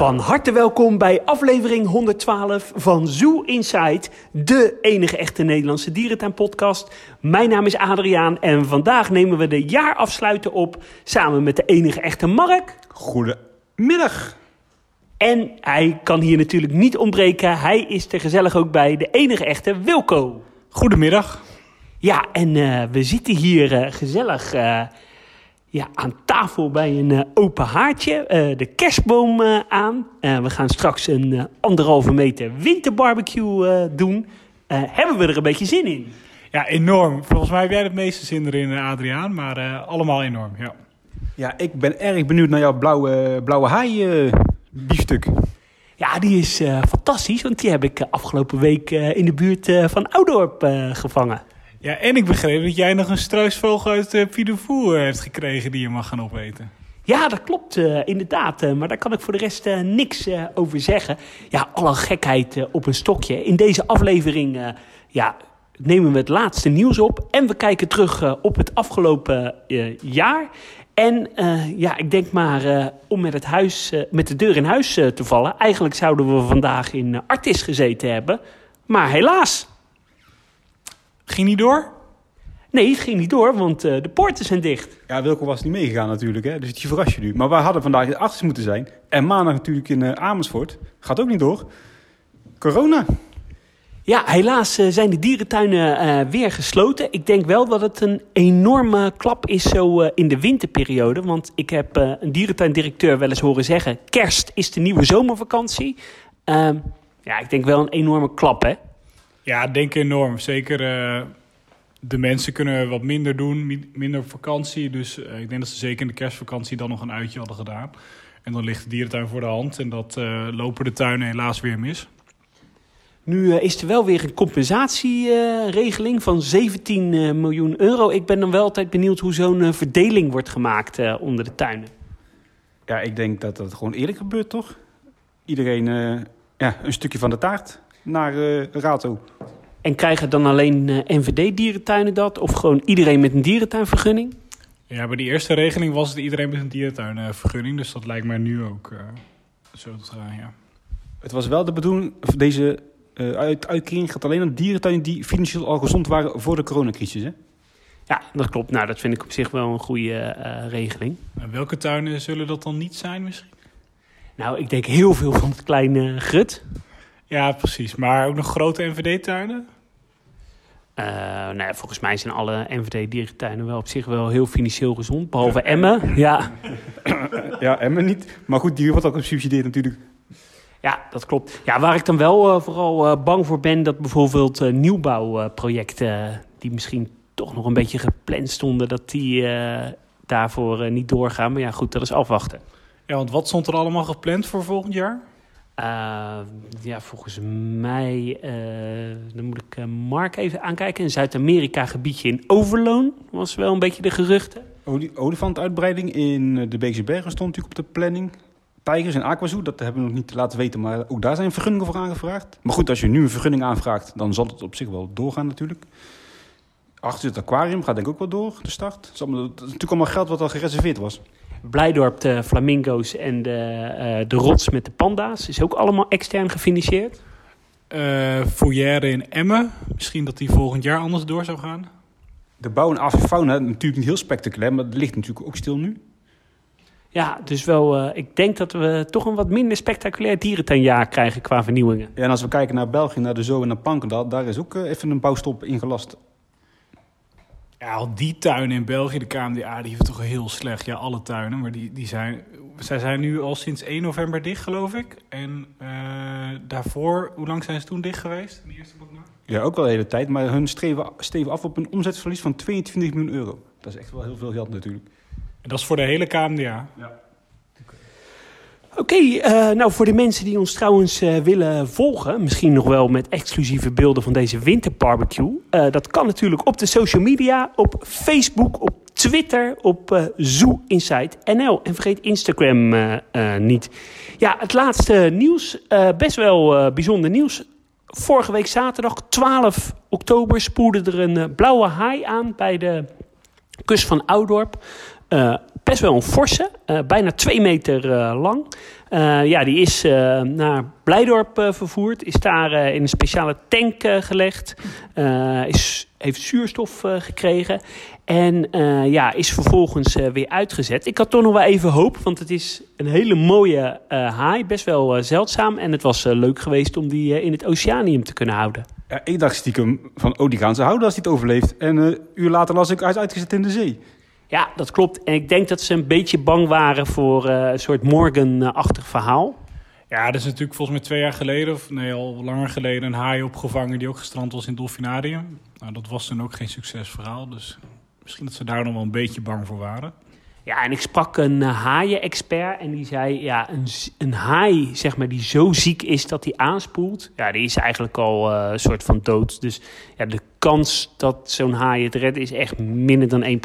Van harte welkom bij aflevering 112 van Zoo Inside, de enige echte Nederlandse dierentuinpodcast. Mijn naam is Adriaan en vandaag nemen we de jaarafsluiter op samen met de enige echte Mark. Goedemiddag. En hij kan hier natuurlijk niet ontbreken, hij is er gezellig ook bij, de enige echte Wilco. Goedemiddag. Ja, en eh, we zitten hier eh, gezellig eh, ja, aan tafel bij een eh, open haartje. eh, de kerstboom eh, aan. Eh, we gaan straks een eh, anderhalve meter winterbarbecue eh, doen. Eh, hebben we er een beetje zin in? Ja, enorm. Volgens mij heb jij het meeste zin erin, Adriaan. Maar eh, allemaal enorm, ja. Ja, ik ben erg benieuwd naar jouw blauwe, blauwe haai eh, biefstuk. Ja, die is eh, fantastisch, want die heb ik afgelopen week eh, in de buurt eh, van Oudorp eh, gevangen. Ja, en ik begreep dat jij nog een struisvogel uit uh, Pidevoer hebt gekregen die je mag gaan opeten. Ja, dat klopt eh, inderdaad. eh, maar daar kan ik voor de rest eh, niks eh, over zeggen. Ja, alle gekheid eh, op een stokje. In deze aflevering eh, ja, nemen we het laatste nieuws op. En we kijken terug eh, op het afgelopen eh, jaar. En eh, ja, ik denk maar eh, om met, het huis, eh, met de deur in huis eh, te vallen. Eigenlijk zouden we vandaag in eh, Artis gezeten hebben. Maar helaas. Ging niet door? Nee, het ging niet door, want eh, de poorten zijn dicht. Ja, Wilco was niet meegegaan natuurlijk, hè? dus die verras je nu. Maar wij hadden vandaag in Artis moeten zijn. En maandag natuurlijk in eh, Amersfoort. Gaat ook niet door. Corona. Ja, helaas eh, zijn de dierentuinen eh, weer gesloten. Ik denk wel dat het een enorme klap is zo eh, in de winterperiode. Want ik heb eh, een dierentuindirecteur wel eens horen zeggen... kerst is de nieuwe zomervakantie. Ehm, ja, ik denk wel een enorme klap, hè? Ja, ik denk enorm. Zeker eh, de mensen kunnen wat minder doen, mi- minder op vakantie. Dus eh, ik denk dat ze zeker in de kerstvakantie dan nog een uitje hadden gedaan. En dan ligt de dierentuin voor de hand. En dat eh, lopen de tuinen helaas weer mis. Nu is er wel weer een compensatieregeling van 17 eh, miljoen euro. Ik ben dan wel altijd benieuwd hoe zo'n verdeling wordt gemaakt eh, onder de tuinen. Ja, ik denk dat dat gewoon eerlijk gebeurt, toch? Iedereen eh, ja, een stukje van de taart naar eh Rato. En krijgen dan alleen eh, NVD-dierentuinen dat? Of gewoon iedereen met een dierentuinvergunning? Ja, bij die eerste regeling was het iedereen met een dierentuinvergunning. Dus dat lijkt mij nu ook eh, zo te gaan, ja. Het was wel de bedoeling, deze eh, uit, uitkering gaat alleen aan dierentuinen die financieel al gezond waren voor de coronacrisis. Hè? Ja, dat klopt. Nou, dat vind ik op zich wel een goede eh, regeling. En welke tuinen zullen dat dan niet zijn misschien? Nou, ik denk heel veel van het kleine grut. Ja, precies. Maar ook nog grote NVD-tuinen? Eh, nou ja, volgens mij zijn alle NVD-dierentuinen wel op zich wel heel financieel gezond. Behalve Emmen. Ja. Ja, Emmen niet. Maar goed, die wordt ook gesubsidieerd natuurlijk. ja, dat klopt. Ja, waar ik dan wel eh, vooral eh, bang voor ben... dat bijvoorbeeld eh, nieuwbouwprojecten... eh, die misschien toch nog een beetje gepland stonden... dat die eh, daarvoor niet doorgaan. Maar ja, goed, dat is afwachten. Ja, want wat stond er allemaal gepland voor volgend jaar? Eh, ja, volgens mij, eh, dan moet ik eh, Mark even aankijken. Een Zuid-Amerika gebiedje in Overloon was wel een beetje de geruchten. Oli- Olifantuitbreiding in de Beekse Bergen stond natuurlijk op de planning. Tijgers en Aquazoo, dat hebben we nog niet laten weten, maar ook daar zijn vergunningen voor aangevraagd. Maar goed, als je nu een vergunning aanvraagt, dan zal het op zich wel doorgaan natuurlijk. Achter het aquarium gaat denk ik ook wel door, de start. Dat is natuurlijk allemaal geld wat al gereserveerd was. Blijdorp, de flamingo's en de, eh, de rots met de panda's is ook allemaal extern gefinancierd. Eh Fourière in Emmen. Misschien dat die volgend jaar anders door zou gaan. De bouw en avifauna, natuurlijk niet heel spectaculair, maar het ligt natuurlijk ook stil nu. Ja, dus wel, eh, ik denk dat we toch een wat minder spectaculair dierentuinjaar krijgen qua vernieuwingen. Ja, en als we kijken naar België, naar de Zoo en naar Pankendal, daar is ook even een bouwstop ingelast. Ja, al die tuinen in België, de KMDA, die heeft toch heel slecht. Ja, alle tuinen. Maar die, die zijn, zij zijn nu al sinds 1 november dicht, geloof ik. En eh, daarvoor, hoe lang zijn ze toen dicht geweest? De eerste baknaar? Ja, ook wel de hele tijd, maar hun streven, steven af op een omzetverlies van 22 miljoen euro. Dat is echt wel heel veel geld natuurlijk. En dat is voor de hele KMDA. Oké, eh, nou voor de mensen die ons trouwens eh, willen volgen, misschien nog wel met exclusieve beelden van deze winterbarbecue. eh dat kan natuurlijk op de social media, op Facebook, op Twitter, op Zoo Inside NL. En vergeet Instagram niet. Ja, het laatste nieuws, best wel bijzonder nieuws. Vorige week zaterdag, 12 oktober, spoelde er een blauwe haai aan bij de kust van Oudorp. Best wel een forse, eh, bijna twee meter eh, lang. Eh, ja, die is naar Blijdorp vervoerd. Is daar in een speciale tank gelegd. Is, heeft zuurstof gekregen. En ja, is vervolgens weer uitgezet. Ik had toch nog wel even hoop, want het is een hele mooie haai. Best wel zeldzaam. En het was leuk geweest om die in het oceanium te kunnen houden. Ja, ik dacht stiekem van, oh, die gaan ze houden als hij het overleeft. En een uur later las ik, hij is uitgezet in de zee. Ja, dat klopt. En ik denk dat ze een beetje bang waren voor eh, een soort Morgan-achtig verhaal. Ja, er is natuurlijk volgens mij twee jaar geleden, of nee, al langer geleden, een haai opgevangen die ook gestrand was in het dolfinarium. Nou, dat was toen ook geen succesverhaal, dus misschien dat ze daar nog wel een beetje bang voor waren. Ja, en ik sprak een uh, haaien-expert en die zei... ja, een, een haai, zeg maar, die zo ziek is dat hij aanspoelt... ja, die is eigenlijk al eh, een soort van dood. Dus ja, de kans dat zo'n haai het redt is echt minder dan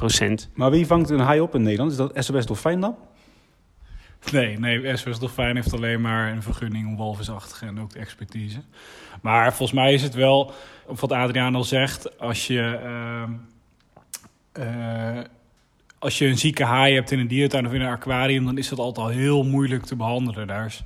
1%. Maar wie vangt een haai op in Nederland? Is dat SOS Dolfijn dan? Nee, nee, SOS Dolfijn heeft alleen maar een vergunning om walvisachtige en ook de expertise. Maar volgens mij is het wel, of wat Adriaan al zegt, als je, ehm, eh, als je een zieke haai hebt in een dierentuin of in een aquarium, dan is dat altijd al heel moeilijk te behandelen. Daar is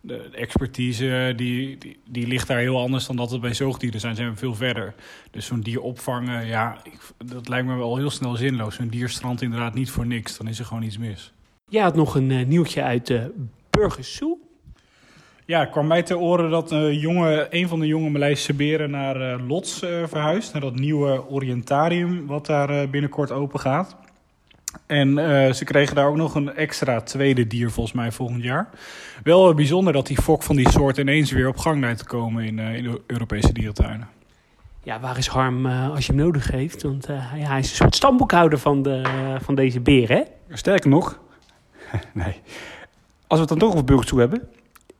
de expertise die, die, die ligt daar heel anders dan dat het bij zoogdieren zijn. Zijn we veel verder. Dus zo'n dier opvangen, ja, ik, dat lijkt me wel heel snel zinloos. Zo'n dier strandt inderdaad niet voor niks. Dan is er gewoon iets mis. Jij had nog een eh, nieuwtje uit de Burgers Zoo. Ja, het kwam mij ter oren dat eh, jonge, een van de jonge Maleisische beren naar eh, Lots eh, verhuist. Naar dat nieuwe oriëntarium wat daar eh, binnenkort open gaat. En eh, ze kregen daar ook nog een extra tweede dier volgens mij volgend jaar. Wel eh, bijzonder dat die fok van die soort ineens weer op gang lijkt te komen in, eh, in de Europese dierentuinen. Ja, waar is Harm eh, als je hem nodig heeft? Want eh, ja, hij is een soort stamboekhouder van, de, van deze beer, hè? Sterker nog, nee. Als we het dan toch over burgers toe hebben.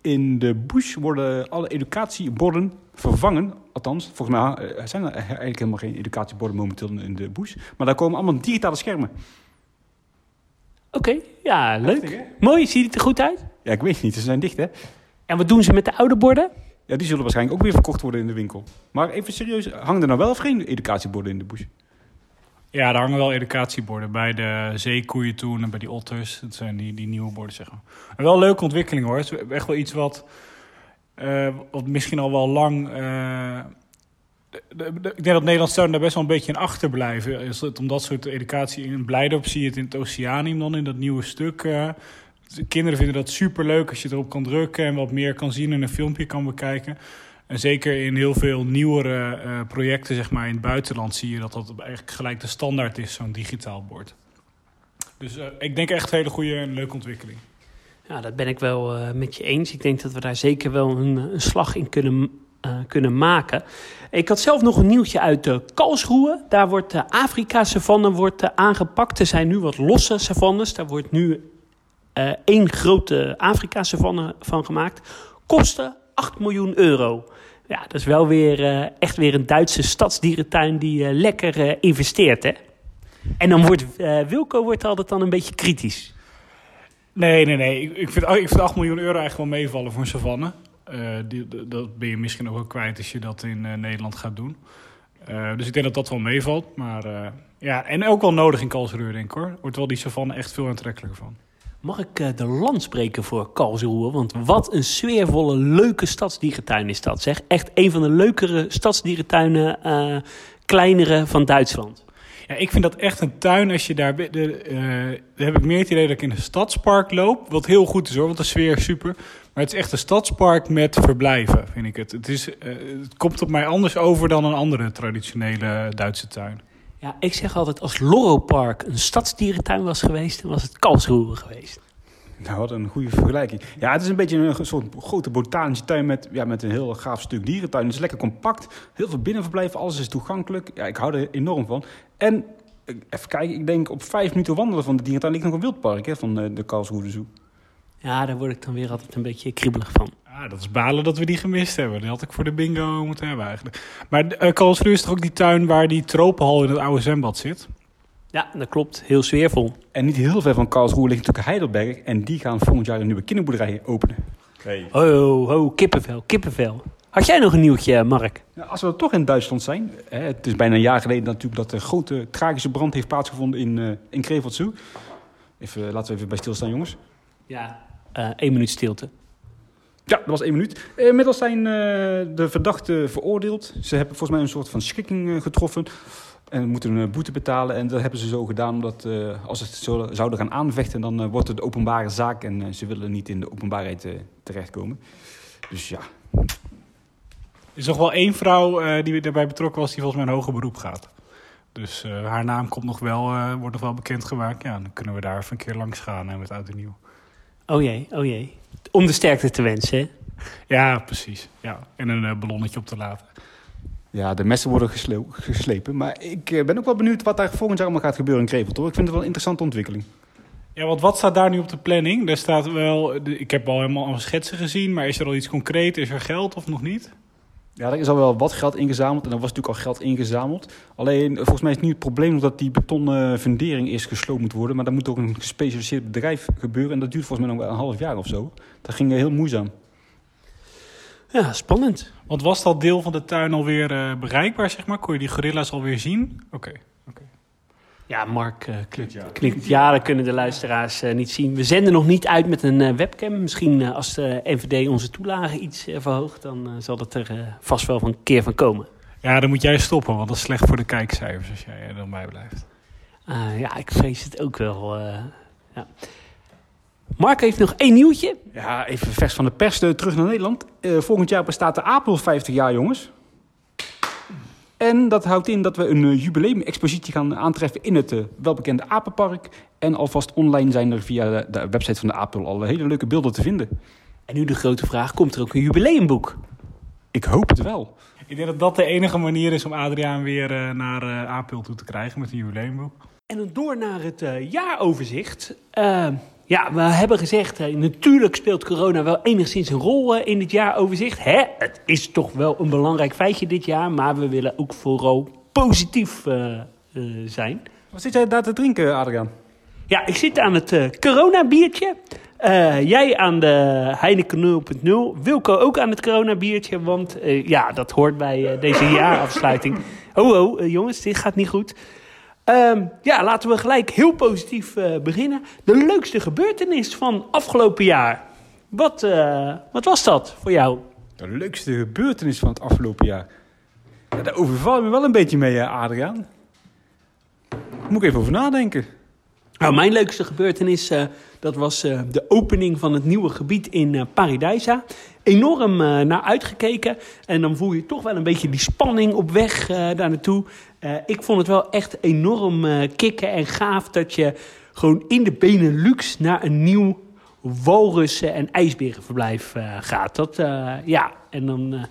In de bush worden alle educatieborden vervangen. Althans, volgens mij zijn er eigenlijk helemaal geen educatieborden momenteel in de bush. Maar daar komen allemaal digitale schermen. Oké, ja, leuk. Heftig? Mooi, ziet het er goed uit? Ja, ik weet het niet. Ze zijn dicht, hè? En wat doen ze met de oude borden? Ja, die zullen waarschijnlijk ook weer verkocht worden in de winkel. Maar even serieus, hangen er nou wel of geen educatieborden in de bush? Ja, daar hangen wel educatieborden bij de zeekoeien toen en bij die otters. Dat zijn die, die nieuwe borden, zeg maar. En wel een leuke ontwikkeling hoor. Het is echt wel iets wat, eh, wat misschien al wel lang... eh, ik denk dat Nederland daar best wel een beetje in achterblijven. Is het om dat soort educatie in Blijdorp zie je het in het Oceanium dan in dat nieuwe stuk. eh. De kinderen vinden dat super leuk als je erop kan drukken en wat meer kan zien en een filmpje kan bekijken. En zeker in heel veel nieuwere eh, projecten, zeg maar in het buitenland, zie je dat dat eigenlijk gelijk de standaard is, zo'n digitaal bord. Dus eh, ik denk echt een hele goede en leuke ontwikkeling. Ja, dat ben ik wel met je eens. Ik denk dat we daar zeker wel een, een slag in kunnen, eh, kunnen maken. Ik had zelf nog een nieuwtje uit de Karlsruhe. Daar wordt de Afrika-savanne wordt, eh, aangepakt. Er zijn nu wat losse savannes. Daar wordt nu eh, één grote Afrika-savanne van gemaakt. Kosten 8 miljoen euro. Ja, dat is wel weer eh, echt weer een Duitse stadsdierentuin die eh, lekker eh, investeert, hè? En dan wordt eh, Wilco wordt altijd dan een beetje kritisch. Nee, nee, nee. Ik, ik, vind, ik vind 8 miljoen euro eigenlijk wel meevallen voor een savanne. Eh, die, dat ben je misschien ook wel kwijt als je dat in eh, Nederland gaat doen. Eh, dus ik denk dat dat wel meevalt. Maar ja, en ook wel nodig in Karlsruhe, denk ik hoor. Wordt wel die savanne echt veel aantrekkelijker van. Mag ik de land spreken voor Karlsruhe? Want wat een sfeervolle, leuke stadsdierentuin is dat, zeg. Echt een van de leukere stadsdierentuinen, kleinere van Duitsland. Ja, ik vind dat echt een tuin als je daar... De, daar heb ik meer het idee dat ik in een stadspark loop. Wat heel goed is hoor, want de sfeer is super. Maar het is echt een stadspark met verblijven, vind ik het. Het, is, eh, het komt op mij anders over dan een andere traditionele Duitse tuin. Ja, ik zeg altijd, als Loro Park een stadsdierentuin was geweest, dan was het Karlsruhe geweest. Nou, wat een goede vergelijking. Ja, het is een beetje een soort grote botanische tuin met, ja, met een heel gaaf stuk dierentuin. Het is lekker compact, heel veel binnenverblijven, alles is toegankelijk. Ja, ik hou er enorm van. En, eh, even kijken, ik denk op vijf minuten wandelen van de dierentuin ligt nog een wildpark hè, van eh, de Karlsruhe Zoo. Ja, daar word ik dan weer altijd een beetje kriebelig van. Ah, dat is balen dat we die gemist hebben. Die had ik voor de bingo moeten hebben eigenlijk. Maar uh, Karlsruhe is toch ook die tuin waar die tropenhal in het oude zwembad zit? Ja, dat klopt. Heel sfeervol. En niet heel ver van Karlsruhe ligt natuurlijk Heidelberg. En die gaan volgend jaar een nieuwe kinderboerderij openen. Oh, oh, kippenvel, kippenvel. Had jij nog een nieuwtje, Mark? Nou, als we er toch in Duitsland zijn. Hè, het is bijna een jaar geleden natuurlijk dat de grote tragische brand heeft plaatsgevonden in, eh in Krefeld Zoo. Even, laten we even bij stilstaan, jongens. Ja, eh één minuut stilte. Ja, dat was één minuut. Eh, Inmiddels zijn eh, de verdachten veroordeeld. Ze hebben volgens mij een soort van schikking eh, getroffen. En moeten een boete betalen. En dat hebben ze zo gedaan omdat eh, als ze het zo, zouden gaan aanvechten... dan eh, wordt het openbare zaak en eh, ze willen niet in de openbaarheid eh, terechtkomen. Dus ja, Er is nog wel één vrouw eh, die daarbij betrokken was die volgens mij een hoger beroep gaat. Dus eh, haar naam komt nog wel, eh, wordt nog wel bekendgemaakt. Ja, dan kunnen we daar even een keer langs gaan eh, met oud en nieuw. Oh jee, oh jee. Om de sterkte te wensen, hè? Ja, precies. Ja. En een eh, ballonnetje op te laten. ja, de messen worden gesle- geslepen. Maar ik eh, ben ook wel benieuwd wat daar volgend jaar allemaal gaat gebeuren in Krevelt. Hoor. Ik vind het wel een interessante ontwikkeling. Ja, want wat staat daar nu op de planning? Daar staat wel, de- ik heb al helemaal al schetsen gezien, maar is er al iets concreet? Is er geld of nog niet? Ja, er is al wel wat geld ingezameld. En er was natuurlijk al geld ingezameld. Alleen, eh, volgens mij is nu het probleem nog dat die betonnen fundering eerst gesloopt moet worden. Maar dat moet ook een gespecialiseerd bedrijf gebeuren. En dat duurt volgens mij nog wel een half jaar of zo. Dat ging eh, heel moeizaam. Ja, spannend. Want was dat deel van de tuin alweer eh bereikbaar, zeg maar? Kon je die gorilla's alweer zien? Oké. Ja, Mark eh, knikt, knikt. Ja, dat kunnen de luisteraars eh, niet zien. We zenden nog niet uit met een eh, webcam. Misschien eh, als de NVD onze toelagen iets verhoogt, dan eh, zal dat er eh, vast wel van een keer van komen. Ja, dan moet jij stoppen, want dat is slecht voor de kijkcijfers als jij er dan bij blijft. Ah, ja, ik vrees het ook wel. eh, ja. Mark heeft nog één nieuwtje. Ja, even vers van de pers terug naar Nederland. Eh, volgend jaar bestaat de Apel 50 jaar, jongens. En dat houdt in dat we een uh, jubileum-expositie gaan aantreffen in het uh, welbekende Apenpark. En alvast online zijn er via de, de website van de Apel al hele leuke beelden te vinden. En nu de grote vraag, komt er ook een jubileumboek? Ik hoop het wel. Ik denk dat dat de enige manier is om Adriaan weer uh, naar uh, Apel toe te krijgen met een jubileumboek. En dan door naar het uh, jaaroverzicht. Uh, ja, we hebben gezegd, uh, natuurlijk speelt corona wel enigszins een rol uh, in het jaaroverzicht. Hè? Het is toch wel een belangrijk feitje dit jaar, maar we willen ook vooral positief uh, zijn. Wat zit jij daar te drinken, Adriaan? Ja, ik zit aan het corona-biertje. Uh, jij aan de Heineken 0.0. Wilco ook aan het corona-biertje, want uh, ja, dat hoort bij uh, deze jaarafsluiting. Oh, oh, jongens, dit gaat niet goed. Um, ja, laten we gelijk heel positief beginnen. De leukste gebeurtenis van afgelopen jaar. Wat, wat was dat voor jou? De leukste gebeurtenis van het afgelopen jaar? Ja, daar overval me wel een beetje mee, Adriaan. Moet ik even over nadenken. Nou, mijn leukste gebeurtenis, uh, dat was uh, de opening van het nieuwe gebied in uh, Paradijsa. Enorm naar uitgekeken. En dan voel je toch wel een beetje die spanning op weg daar naartoe. Ik vond het wel echt enorm kicken en gaaf dat je gewoon in de Benelux naar een nieuw walrussen- en ijsberenverblijf gaat. Dat, ja, en dan...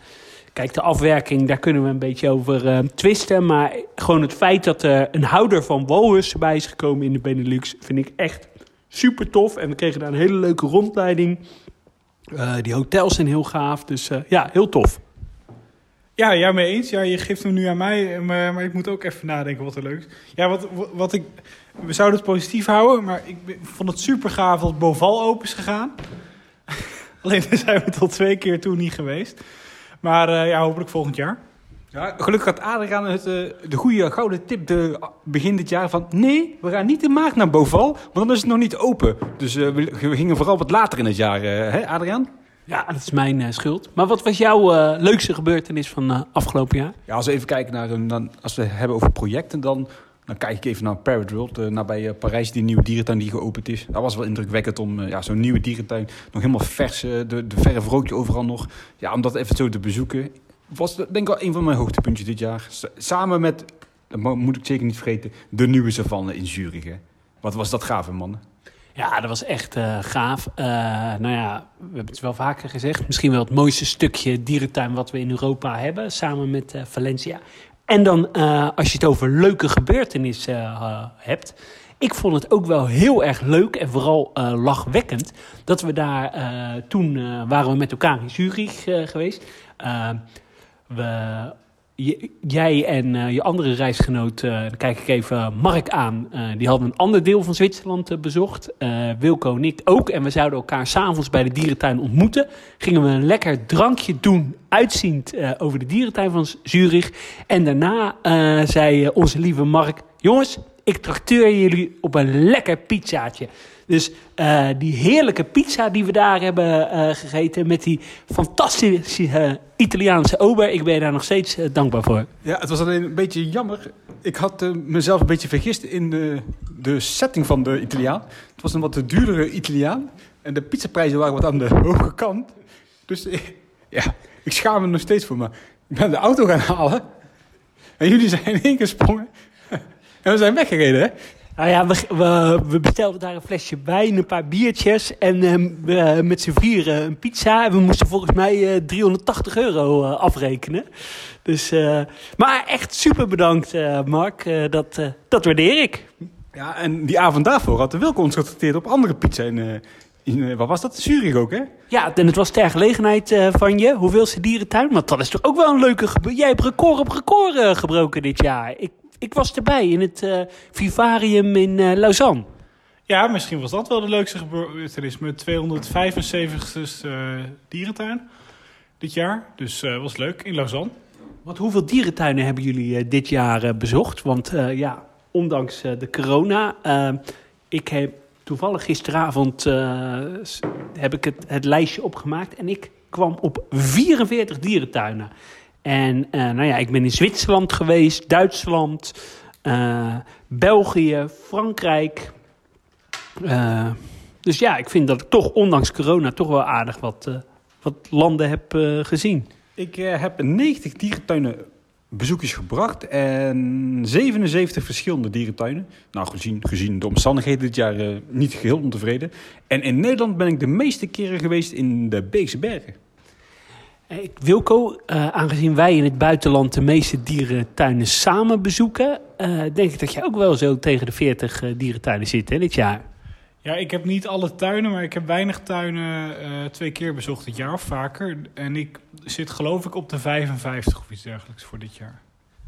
Kijk, de afwerking, daar kunnen we een beetje over uh, twisten. Maar gewoon het feit dat er een houder van walrussen bij is gekomen in de Benelux... vind ik echt super tof. En we kregen daar een hele leuke rondleiding. Uh, die hotels zijn heel gaaf, dus uh, ja, heel tof. Ja, ja, mee eens. Ja, je geeft hem nu aan mij, maar, maar ik moet ook even nadenken wat er leuk is. Ja, wat, wat ik... We zouden het positief houden, maar ik vond het super gaaf dat Boval open is gegaan. Alleen zijn we tot twee keer toen niet geweest. Maar uh, ja, hopelijk volgend jaar. Ja, gelukkig had Adriaan het, uh, de goede gouden tip de, begin dit jaar van... nee, we gaan niet in maart naar Boval, want dan is het nog niet open. Dus we, we, gingen vooral wat later in het jaar, hè Adriaan? Ja, dat is mijn schuld. Maar wat was jouw leukste gebeurtenis van afgelopen jaar? Ja, als we even kijken naar... Een, dan, als we hebben over projecten, dan... Dan kijk ik even naar Parrot World, nabij Parijs, die nieuwe dierentuin die geopend is. Dat was wel indrukwekkend om ja, zo'n nieuwe dierentuin, nog helemaal vers, de, de verf rookje overal nog. Ja, om dat even zo te bezoeken. Was denk ik wel een van mijn hoogtepuntjes dit jaar. Samen met, dat moet ik zeker niet vergeten, de nieuwe savanne in Zurich. Hè. Wat was dat gaaf, man? Ja, dat was echt uh, gaaf. Uh, nou ja, we hebben het wel vaker gezegd. Misschien wel het mooiste stukje dierentuin wat we in Europa hebben, samen met uh, Valencia. En dan, als je het over leuke gebeurtenissen hebt. Ik vond het ook wel heel erg leuk en vooral lachwekkend. Dat we daar, toen waren we met elkaar in Zurich geweest. we, jij en je andere reisgenoot, dan kijk ik even Mark aan. die hadden een ander deel van Zwitserland bezocht. Wilco en ik ook. En we zouden elkaar s'avonds bij de dierentuin ontmoeten. Gingen we een lekker drankje doen uitziend uh, over de dierentuin van Zurich. En daarna uh, zei onze lieve Mark: Jongens, ik trakteer jullie op een lekker pizzaatje. Dus eh, die heerlijke pizza die we daar hebben eh, gegeten met die fantastische eh, Italiaanse ober, ik ben daar nog steeds dankbaar voor. Ja, het was alleen een beetje jammer. Ik had mezelf een beetje vergist in de, setting van de Italiaan. Het was een wat duurdere Italiaan. En de pizzaprijzen waren wat aan de hoge kant. Dus ja, ik schaam me nog steeds voor. Maar ik ben de auto gaan halen. En jullie zijn ingesprongen. En we zijn weggereden, hè? Nou ja, we, we, we bestelden daar een flesje wijn, een paar biertjes en ehm, we- met z'n vieren een pizza. En we moesten volgens mij eh, 380 euro eh, afrekenen. Dus, eh, maar echt super bedankt, eh, Mark. Eh, dat, eh, dat waardeer ik. Ja, en die avond daarvoor had de Wilco ons getrakteerd op andere pizza in... eh, in eh, wat was dat? Zurich ook, hè? Ja, en het was ter gelegenheid eh, van je. Hoeveelste dierentuin? Want dat is toch ook wel een leuke... Jij hebt record op record eh, gebroken dit jaar. Ik, ik was erbij in het eh, Vivarium in eh, Lausanne. Ja, misschien was dat wel de leukste gebeurtenis. Mijn 275ste eh, dierentuin dit jaar. Dus was leuk in Lausanne. Want hoeveel dierentuinen hebben jullie dit jaar bezocht? Want ja, ondanks de corona, ik heb toevallig gisteravond heb ik het, het lijstje opgemaakt en ik kwam op 44 dierentuinen. En eh, nou ja, ik ben in Zwitserland geweest, Duitsland, eh, België, Frankrijk. Eh, dus ja, ik vind dat ik toch ondanks corona toch wel aardig wat, wat landen heb gezien. Ik heb 90 dierentuinen bezoekjes gebracht en 77 verschillende dierentuinen. Nou, gezien, gezien de omstandigheden dit jaar niet geheel ontevreden. En in Nederland ben ik de meeste keren geweest in de Beekse Bergen. Eh, Ik- Wilco, eh, aangezien wij in het buitenland de meeste dierentuinen samen bezoeken, eh, denk ik dat jij ook wel zo tegen de 40 eh, dierentuinen zit hè, dit jaar. Ja, ik heb niet alle tuinen, maar ik heb weinig tuinen eh, twee keer bezocht dit jaar of vaker. En ik zit geloof ik op de 55 of iets dergelijks voor dit jaar.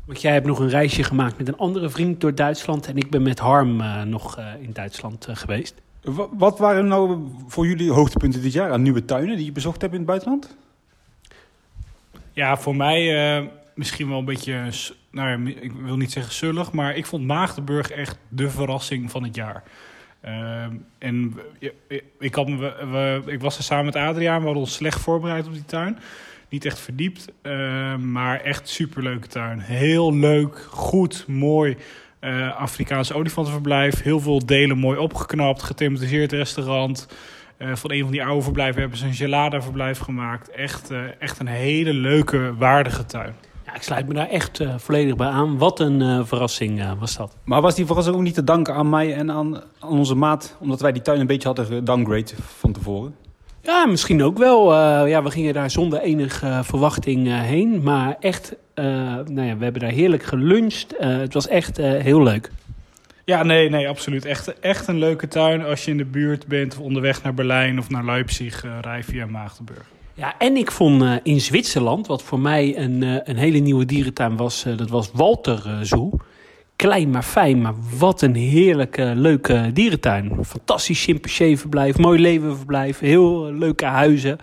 Want jij hebt nog een reisje gemaakt met een andere vriend door Duitsland en ik ben met Harm eh, nog eh, in Duitsland eh, geweest. Wa- Wat waren nou voor jullie hoogtepunten dit jaar aan nieuwe tuinen die je bezocht hebt in het buitenland? Ja, voor mij eh, misschien wel een beetje, nou ik wil niet zeggen zullig, maar ik vond Maagdenburg echt de verrassing van het jaar. Ehm, en ik, had, ik was er samen met Adriaan, we hadden ons slecht voorbereid op die tuin. Niet echt verdiept, eh, maar echt superleuke tuin. Heel leuk, goed, mooi. eh Afrikaans olifantenverblijf. Heel veel delen mooi opgeknapt. Gethematiseerd restaurant. Eh, van een van die oude verblijven hebben ze een gelada-verblijf gemaakt. Echt, eh, echt een hele leuke, waardige tuin. Ja, ik sluit me daar echt eh, volledig bij aan. Wat een eh, verrassing eh, was dat. Maar was die verrassing ook niet te danken aan mij en aan, aan onze maat, omdat wij die tuin een beetje hadden gedowngrade van tevoren? Ja, misschien ook wel. Eh, ja, we gingen daar zonder enige verwachting eh, heen. Maar echt, eh, nou ja, we hebben daar heerlijk geluncht. Eh, het was echt eh, heel leuk. Ja, nee, nee, absoluut. Echt, echt een leuke tuin als je in de buurt bent... of onderweg naar Berlijn of naar Leipzig, eh rij via Maagdenburg. Ja, en ik vond eh, in Zwitserland, wat voor mij een, eh, een hele nieuwe dierentuin was, dat was Walter Zoo. Klein maar fijn, maar wat een heerlijke, leuke dierentuin. Fantastisch chimpansee-verblijf, mooi leeuwenverblijf, heel leuke huizen.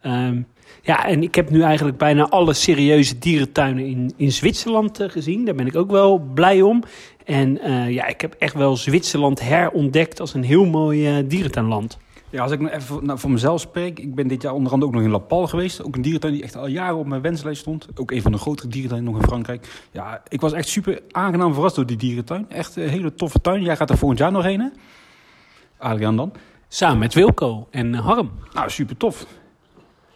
Ehm, ja, en ik heb nu eigenlijk bijna alle serieuze dierentuinen in, in Zwitserland eh, gezien. Daar ben ik ook wel blij om. En eh, ja, ik heb echt wel Zwitserland herontdekt als een heel mooi eh, dierentuinland. Ja, als ik nog even nou, voor mezelf spreek. Ik ben dit jaar onder andere ook nog in La Pal geweest. Ook een dierentuin die echt al jaren op mijn wenslijst stond. Ook een van de grotere dierentuinen nog in Frankrijk. Ja, ik was echt super aangenaam verrast door die dierentuin. Echt een hele toffe tuin. Jij gaat er volgend jaar nog heen, hè? Adriaan dan. Samen met Wilco en Harm. Nou, super tof.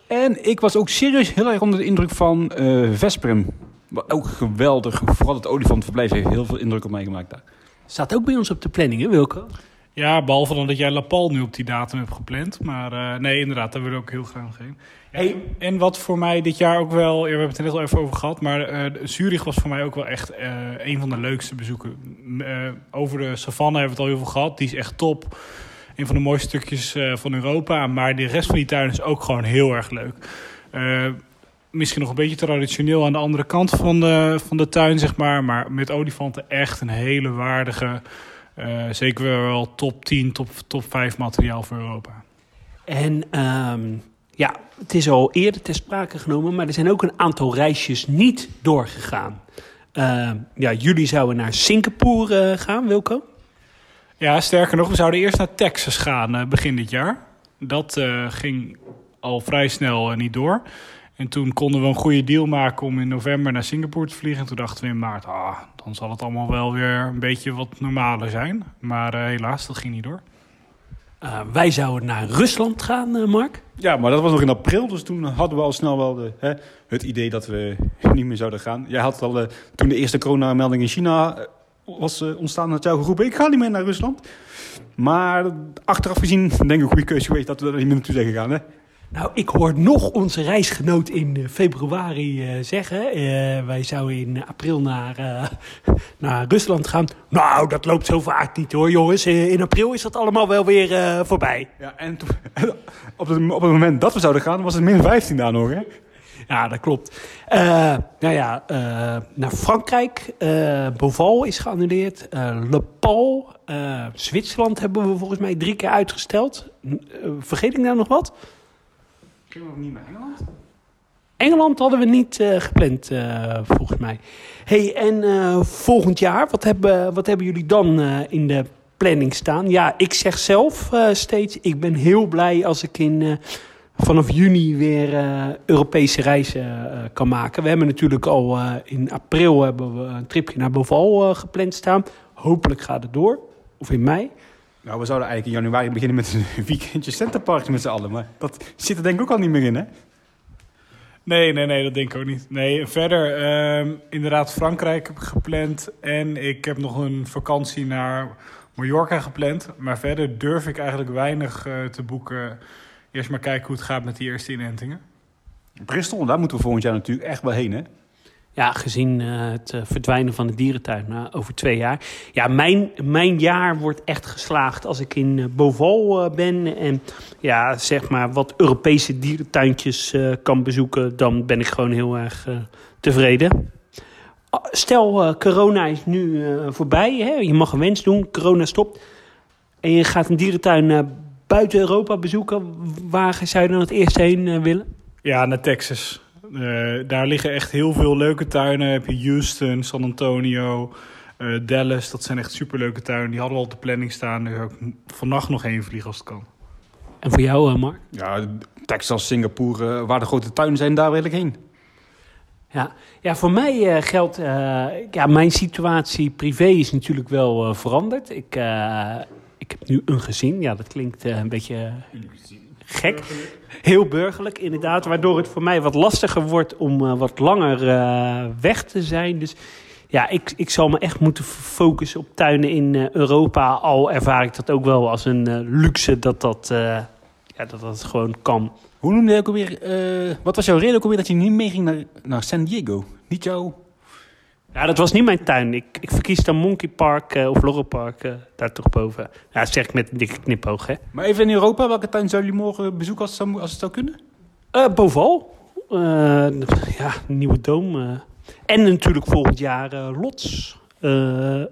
En ik was ook serieus heel erg onder de indruk van eh Vesperum. Wat Ook geweldig. Vooral het olifantverblijf heeft heel veel indruk op mij gemaakt daar. Staat ook bij ons op de planning, hè Wilco? Ja, behalve dan dat jij La Pal nu op die datum hebt gepland. Maar eh, nee, inderdaad, daar wil ik ook heel graag heen. Hey, en wat voor mij dit jaar ook wel... We hebben het er net al even over gehad... maar eh, Zurich was voor mij ook wel echt eh, een van de leukste bezoeken. Eh, over de savanne hebben we het al heel veel gehad. Die is echt top. Een van de mooiste stukjes eh, van Europa. Maar de rest van die tuin is ook gewoon heel erg leuk. Eh, misschien nog een beetje traditioneel aan de andere kant van de, van de tuin, zeg maar. Maar met olifanten echt een hele waardige... eh, zeker wel top 10, top, top 5 materiaal voor Europa. En ehm, ja, het is al eerder ter sprake genomen, maar er zijn ook een aantal reisjes niet doorgegaan. Eh, ja, jullie zouden naar Singapore gaan, Wilco. Ja, sterker nog, we zouden eerst naar Texas gaan eh, begin dit jaar. Dat eh, ging al vrij snel eh, niet door. En toen konden we een goede deal maken om in november naar Singapore te vliegen. En toen dachten we in maart, ah, dan zal het allemaal wel weer een beetje wat normaler zijn. Maar eh, helaas, dat ging niet door. Eh, wij zouden naar Rusland gaan, eh, Mark. Ja, maar dat was nog in april, dus toen hadden we al snel wel de, hè, het idee dat we niet meer zouden gaan. Jij had al, eh, toen de eerste coronamelding in China was eh, ontstaan, had jou geroepen, ik ga niet meer naar Rusland. Maar achteraf gezien, denk ik een goede keuze geweest dat we er niet meer naartoe zijn gegaan. Hè? Nou, ik hoor nog onze reisgenoot in eh, februari eh, zeggen. wij zouden in april naar, naar Rusland gaan. Nou, dat loopt zo vaak niet hoor, jongens. In april is dat allemaal wel weer voorbij. Ja, en op, het, op het moment dat we zouden gaan, was het min 15 daar nog. Hè? Ja, dat klopt. Eh, nou ja, eh, naar Frankrijk. eh Beauval is geannuleerd. Le Pal. Zwitserland hebben we volgens mij drie keer uitgesteld. Vergeet ik nou nog wat? Gingen we niet naar Engeland? Engeland hadden we niet gepland, volgens mij. hey, en volgend jaar, wat hebben, wat hebben jullie dan in de planning staan? Ja, ik zeg zelf steeds, ik ben heel blij als ik in, vanaf juni weer eh, Europese reizen eh, kan maken. We hebben natuurlijk al eh, in april hebben we een tripje naar Boval gepland staan. Hopelijk gaat het door, of in mei. Nou, we zouden eigenlijk in januari beginnen met een weekendje Centerparks met z'n allen. Maar dat zit er denk ik ook al niet meer in, hè? Nee, nee, nee, dat denk ik ook niet. Nee, verder, ehm, inderdaad, Frankrijk heb ik gepland. En ik heb nog een vakantie naar Mallorca gepland. Maar verder durf ik eigenlijk weinig te boeken. Eerst maar kijken hoe het gaat met die eerste inentingen. Bristol, daar moeten we volgend jaar natuurlijk echt wel heen, hè? Ja, gezien eh, het eh, verdwijnen van de dierentuin eh, over twee jaar. Ja, mijn, mijn jaar wordt echt geslaagd als ik in Beauval eh, ben. En ja, zeg maar wat Europese dierentuintjes eh, kan bezoeken. Dan ben ik gewoon heel erg tevreden. Ah, Stel, eh, corona is nu eh, voorbij. Hè? Je mag een wens doen, corona stopt. En je gaat een dierentuin buiten Europa bezoeken. Waar zou je dan het eerst heen eh, willen? Ja, naar Texas. Eh, daar liggen echt heel veel leuke tuinen. Heb je Houston, San Antonio, eh, Dallas. Dat zijn echt superleuke tuinen. Die hadden we al op de planning staan. Daar ik vannacht nog heen vliegen als het kan. En voor jou, eh, Mark? Ja, Texas, Singapore, waar de grote tuinen zijn, daar wil ik heen. Ja, ja voor mij eh, geldt, eh, ja, mijn situatie privé is natuurlijk wel eh, veranderd. Ik, eh, ik heb nu een gezin, ja, dat klinkt eh, een beetje gek. Heel burgerlijk, inderdaad, waardoor het voor mij wat lastiger wordt om eh, wat langer eh, weg te zijn. Dus ja, ik, ik zal me echt moeten focussen op tuinen in eh, Europa. Al ervaar ik dat ook wel als een luxe dat dat, eh, ja, dat dat gewoon kan. Hoe noemde je ook alweer, eh, wat was jouw reden ook alweer dat je niet meeging naar, naar San Diego? Niet jouw... Ja, dat was niet mijn tuin. Ik, ik verkies dan Monkey Park eh, of Lorry Park eh, daar toch boven. Ja, dat zeg ik met een dikke knipoog, hè. Maar even in Europa, welke tuin zouden jullie morgen bezoeken als het zou, als het zou kunnen? Eh Boval. Ja, Nieuwe Doom. En natuurlijk volgend jaar Lots.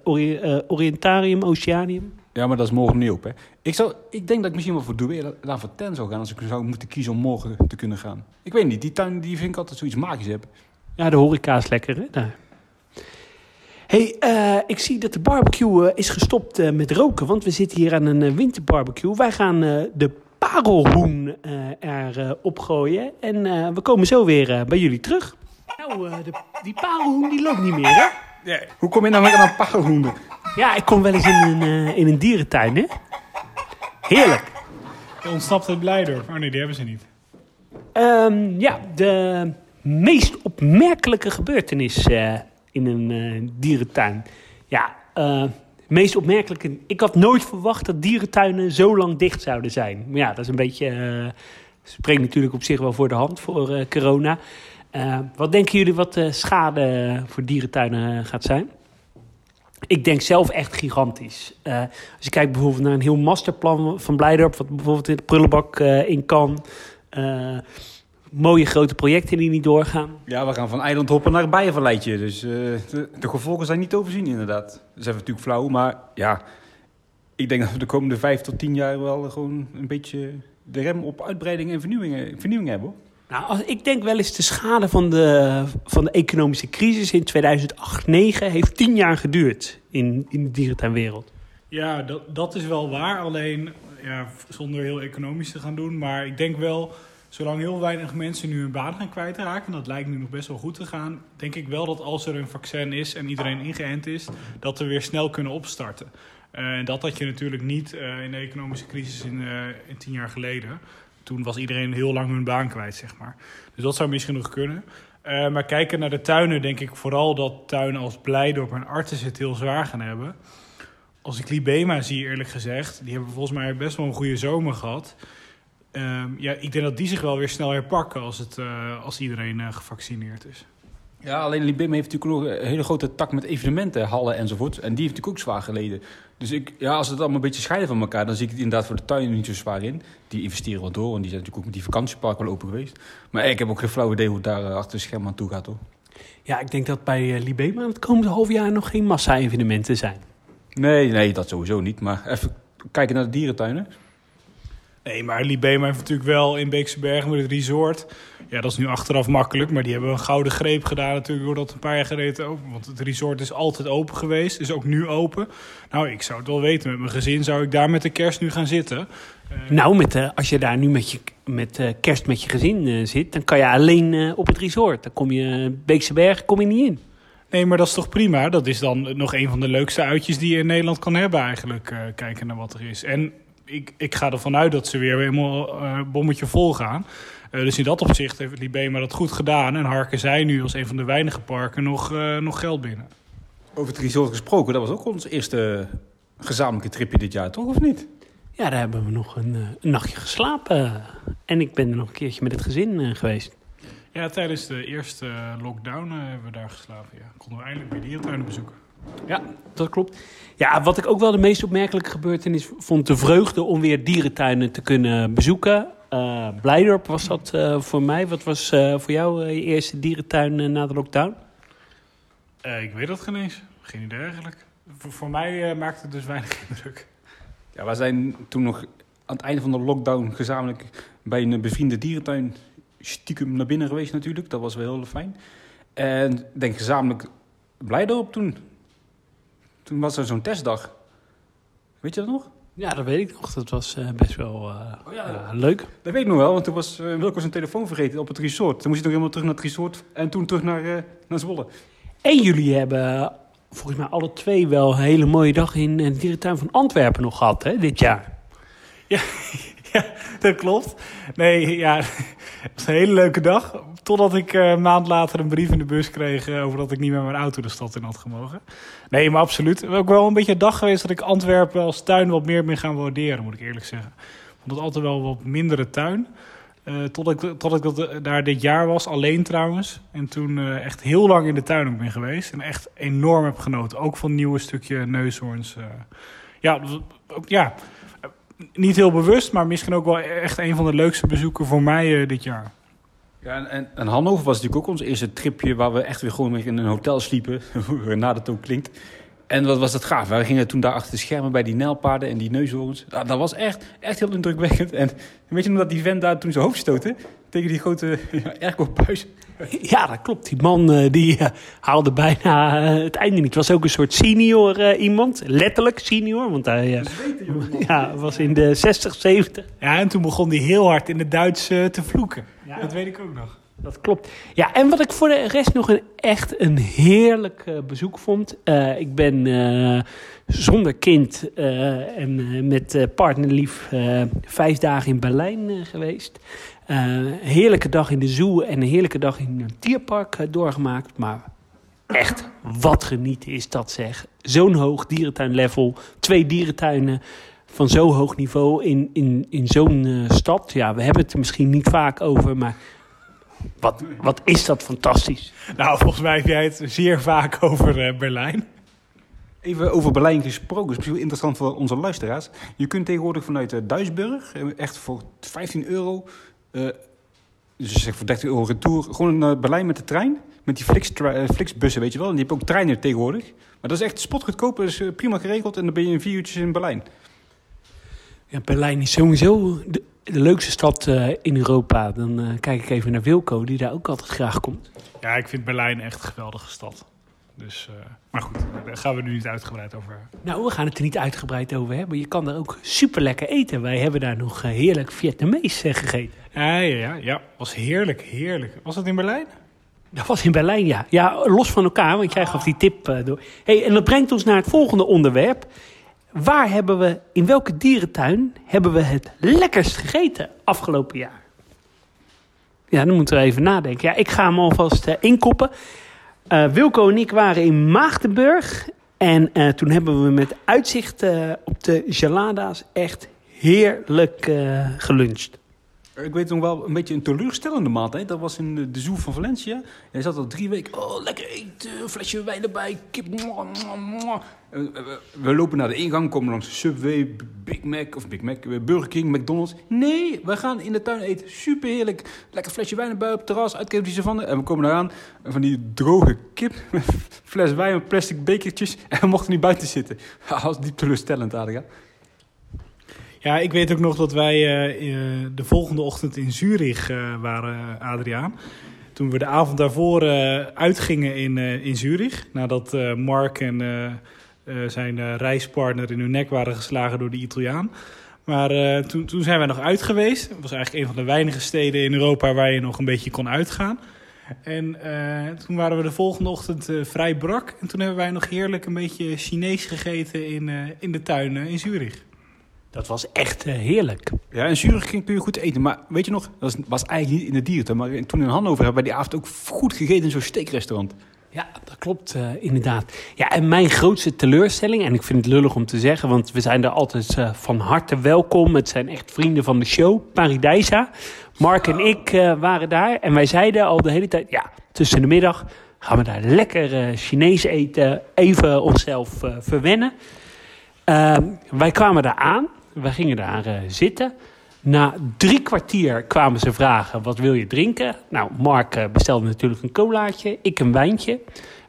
Ori- Orientarium, Oceanium. Ja, maar dat is morgen niet op, hè? Ik, zou, ik denk dat ik misschien wel voor Douai daar voor ten zou gaan als ik zou moeten kiezen om morgen te kunnen gaan. Ik weet niet, die tuin die vind ik altijd zoiets magisch heb. Ja, de horeca is lekker, hè. daar. Hey, eh, ik zie dat de barbecue eh, is gestopt eh, met roken. Want we zitten hier aan een winterbarbecue. Wij gaan eh, de parelhoen eh er eh, opgooien. En eh, we komen zo weer eh, bij jullie terug. Nou, eh, de, die parelhoen die loopt niet meer, hè? Hoe kom je nou weer aan een parelhoender? Ja, ik kom wel eens in een, eh, in een dierentuin, hè? Heerlijk. Je ontsnapt het Blijdorp. Oh nee, die hebben ze niet. Ehm, ja, de meest opmerkelijke gebeurtenis eh, in een eh, dierentuin. Ja, eh, meest opmerkelijke. Ik had nooit verwacht dat dierentuinen zo lang dicht zouden zijn. Maar ja, dat is een beetje. eh spreekt natuurlijk op zich wel voor de hand voor corona. Wat denken jullie wat de schade voor dierentuinen gaat zijn? Ik denk zelf echt gigantisch. Als je kijkt bijvoorbeeld naar een heel masterplan van Blijdorp, wat bijvoorbeeld in de prullenbak in kan. Mooie grote projecten die niet doorgaan. Ja, we gaan van eilandhoppen naar bijenverleidje. Dus eh, de, de gevolgen zijn niet te overzien, inderdaad. Dat is even natuurlijk flauw, maar ja... Ik denk dat we de komende vijf tot tien jaar wel gewoon een beetje de rem op uitbreiding en vernieuwing, vernieuwing hebben. hoor. Nou, als, ik denk wel eens de schade van de, van de economische crisis in 2008-2009 heeft tien jaar geduurd in, in de dierentuinwereld. Ja, dat, dat is wel waar. Alleen ja, zonder heel economisch te gaan doen. Maar ik denk wel, zolang heel weinig mensen nu hun baan gaan kwijtraken, en dat lijkt nu nog best wel goed te gaan, denk ik wel dat als er een vaccin is en iedereen ingeënt is, dat we weer snel kunnen opstarten. Eh, En dat had je natuurlijk niet eh, in de economische crisis in, eh, in tien jaar geleden. Toen was iedereen heel lang hun baan kwijt, zeg maar. Dus dat zou misschien nog kunnen. Eh, maar kijken naar de tuinen, denk ik vooral dat tuinen als Blijdorp en Artes het heel zwaar gaan hebben. Als ik Libema zie, eerlijk gezegd, die hebben volgens mij best wel een goede zomer gehad. Ehm, ja, ik denk dat die zich wel weer snel herpakken als, het, eh, als iedereen eh, gevaccineerd is. Ja, alleen Libim heeft natuurlijk ook een hele grote tak met evenementen, hallen enzovoort. En die heeft natuurlijk ook zwaar geleden. Dus ik, ja, als het allemaal een beetje scheiden van elkaar, dan zie ik het inderdaad voor de tuinen niet zo zwaar in. Die investeren wel door, en die zijn natuurlijk ook met die vakantiepark wel open geweest. Maar ik heb ook geen flauw idee hoe het daar eh, achter de scherm aan toe gaat, hoor. Ja, ik denk dat bij Libema het komende half jaar nog geen massa-evenementen zijn. Nee, nee, dat sowieso niet. Maar even kijken naar de dierentuinen. Nee, maar Libema heeft natuurlijk wel in Beekse Bergen met het resort. Ja, dat is nu achteraf makkelijk, maar die hebben een gouden greep gedaan natuurlijk doordat een paar jaar geleden open. Want het resort is altijd open geweest, is ook nu open. Nou, ik zou het wel weten. Met mijn gezin zou ik daar met de kerst nu gaan zitten. Eh, Nou, met, eh, als je daar nu met, je, met eh, kerst met je gezin zit, dan kan je alleen op het resort. Dan kom je Beekse Bergen kom je niet in. Nee, maar dat is toch prima? Dat is dan nog een van de leukste uitjes die je in Nederland kan hebben eigenlijk. kijken naar wat er is. En ik, ik ga ervan uit dat ze weer helemaal eh, bommetje vol gaan. Eh, dus in dat opzicht heeft Libema dat goed gedaan. En harken zij nu als een van de weinige parken nog, eh, nog geld binnen. Over het resort gesproken, dat was ook ons eerste gezamenlijke tripje dit jaar, toch? Of niet? Ja, daar hebben we nog een, eh, een nachtje geslapen. En ik ben er nog een keertje met het gezin geweest. Ja, tijdens de eerste lockdown hebben we daar geslapen. Ja. Konden we eindelijk weer dierentuinen bezoeken. Ja, dat klopt. Ja, wat ik ook wel de meest opmerkelijke gebeurtenis vond, de vreugde om weer dierentuinen te kunnen bezoeken. Eh Blijdorp was dat eh, voor mij. Wat was eh, voor jou je eerste dierentuin na de lockdown? Eh, ik weet dat geen eens. Geen idee eigenlijk. Voor, voor mij eh, maakte het dus weinig indruk. Ja, wij zijn toen nog aan het einde van de lockdown gezamenlijk bij een bevriende dierentuin stiekem naar binnen geweest natuurlijk. Dat was wel heel fijn. En ik denk gezamenlijk Blijdorp toen. Toen was er zo'n testdag. Weet je dat nog? Ja, dat weet ik nog. Dat was eh, best wel eh, ja, leuk. Dat weet ik nog wel, want toen was uh, Wilco zijn telefoon vergeten op het resort. Toen moest hij nog helemaal terug naar het resort en toen terug naar, naar Zwolle. En jullie hebben volgens mij alle twee wel een hele mooie dag in de dierentuin van Antwerpen nog gehad, hè, dit jaar. Ja, ja, dat klopt. Nee, ja, het was een hele leuke dag. Totdat ik uh, een maand later een brief in de bus kreeg uh, over dat ik niet met mijn auto de stad in had gemogen. Nee, maar absoluut. Ook wel een beetje een dag geweest dat ik Antwerpen als tuin wat meer ben gaan waarderen, moet ik eerlijk zeggen. Ik het altijd wel wat mindere tuin. Uh, tot, ik, tot ik dat, daar dit jaar was, alleen trouwens. En toen echt heel lang in de tuin ook ben geweest. En echt enorm heb genoten. Ook van nieuwe stukje neushoorns. Ja, ja, niet heel bewust, maar misschien ook wel echt een van de leukste bezoeken voor mij dit jaar. Ja, en, en, Hannover was natuurlijk ook ons eerste tripje waar we echt weer gewoon in een hotel sliepen. Hoe na dat ook klinkt. En wat was dat gaaf. We gingen toen daar achter de schermen bij die nijlpaarden en die neushoorns. Dat, dat was echt, echt heel indrukwekkend. En weet je nog dat die vent daar toen zijn hoofd stootte? Tegen die grote ja, airco-puis. Ja, dat klopt. Die man uh, die uh, haalde bijna uh, het einde niet. Het was ook een soort senior iemand. Letterlijk senior, want hij ja, was in de 60, 70. Ja, en toen begon hij heel hard in het Duits te vloeken. Ja. Dat weet ik ook nog. Dat klopt. Ja, en wat ik voor de rest nog een, echt een heerlijk uh, bezoek vond. Uh, ik ben uh, zonder kind en met partnerlief vijf dagen in Berlijn geweest. Heerlijke dag in de zoo en een heerlijke dag in een dierpark doorgemaakt. Maar echt, wat genieten is dat zeg. Zo'n hoog dierentuinlevel, twee dierentuinen van zo'n hoog niveau in, in, in zo'n stad. Ja, we hebben het er misschien niet vaak over, maar wat, wat is dat fantastisch. Nou, volgens mij heb jij het zeer vaak over uh, Berlijn. Even over Berlijn gesproken, dat is misschien interessant voor onze luisteraars. Je kunt tegenwoordig vanuit uh, Duisburg, echt voor 15 euro, dus zeg voor 30 euro retour, gewoon naar Berlijn met de trein. Met die Flix, Flixbussen, weet je wel. En die hebben ook treinen tegenwoordig. Maar dat is echt spotgoedkoop, dat is prima geregeld. En dan ben je in vier uurtjes in Berlijn. Ja, Berlijn is sowieso... De de leukste stad eh, in Europa, dan eh, kijk ik even naar Wilco, die daar ook altijd graag komt. Ja, ik vind Berlijn echt een geweldige stad. Dus, eh, maar goed, daar gaan we nu niet uitgebreid over. Nou, we gaan het er niet uitgebreid over hebben. Je kan daar ook super lekker eten. Wij hebben daar nog eh, heerlijk Vietnamees eh, gegeten. Ja, ja, ja, ja, was heerlijk, heerlijk. Was dat in Berlijn? Dat was in Berlijn, ja. Ja, los van elkaar, want jij gaf die tip door. Hey, en dat brengt ons naar het volgende onderwerp. Waar hebben we, in welke dierentuin hebben we het lekkerst gegeten afgelopen jaar? Ja, dan moeten we even nadenken. Ja, ik ga hem alvast inkoppen. Eh, Wilco en ik waren in Maagdenburg. En eh, toen hebben we met uitzicht eh, op de gelada's echt heerlijk geluncht. Ik weet nog wel een beetje een teleurstellende maaltijd. Dat was in de, de Zoo van Valencia. Jij zat al drie weken. Oh, lekker eten. Een flesje wijn erbij. Kip. Eh, We, lopen naar de ingang. Komen langs Subway, Big Mac. Of Big Mac. eh, Burger King, McDonald's. Nee, we gaan in de tuin eten. Super heerlijk. Lekker flesje wijn erbij op het terras. Uitkijken die savanne. En we komen eraan. Van die droge kip. Fles wijn met plastic bekertjes. En we mochten niet buiten zitten. Dat was diep teleurstellend, Adria. Ja, ik weet ook nog dat wij eh, eh, de volgende ochtend in Zurich eh, waren, Adriaan. Toen we de avond daarvoor uitgingen in, in Zurich. Nadat Mark en zijn reispartner in hun nek waren geslagen door de Italiaan. Maar toen, toen zijn wij nog uit geweest. Het was eigenlijk een van de weinige steden in Europa waar je nog een beetje kon uitgaan. En toen waren we de volgende ochtend vrij brak. En toen hebben wij nog heerlijk een beetje Chinees gegeten in, in de tuin in Zurich. Dat was echt eh, heerlijk. Ja, in Zurich kun je goed eten. Maar weet je nog, dat was eigenlijk niet in de dierentuin. Maar toen in Hannover hebben wij die avond ook goed gegeten in zo'n steakrestaurant. Ja, dat klopt eh, inderdaad. Ja, en mijn grootste teleurstelling, en ik vind het lullig om te zeggen, want we zijn er altijd eh, van harte welkom. Het zijn echt vrienden van de show, Paradijsa. Mark en ik waren daar en wij zeiden al de hele tijd, ja, tussen de middag gaan we daar lekker Chinees eten, even onszelf verwennen. Ehm, wij kwamen daar aan, wij gingen daar eh, zitten. Na drie kwartier kwamen ze vragen, wat wil je drinken? Nou, Mark eh, bestelde natuurlijk een colaatje, ik een wijntje.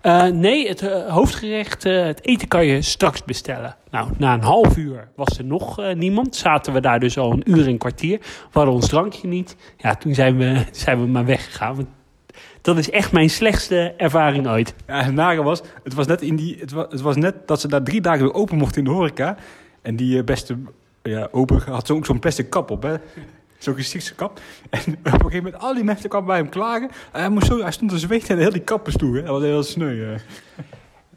Eh, nee, het hoofdgerecht, het eten kan je straks bestellen. Nou, na een half uur was er nog niemand. Zaten we daar dus al een uur en kwartier. We hadden ons drankje niet. Ja, toen zijn we, zijn we maar weggegaan. Dat is echt mijn slechtste ervaring ooit. Ja, het nare was, het was, net in die, het, was, het was net dat ze daar drie dagen weer open mochten in de horeca. En die beste ja, open had ook zo'n plastic kap op, hè. Zo'n gezichtskap. En op een gegeven moment, al die mensen kwamen bij hem klagen. En hij, moest zo, hij stond te zweten en heel die kap toe, hè. Dat was heel sneu.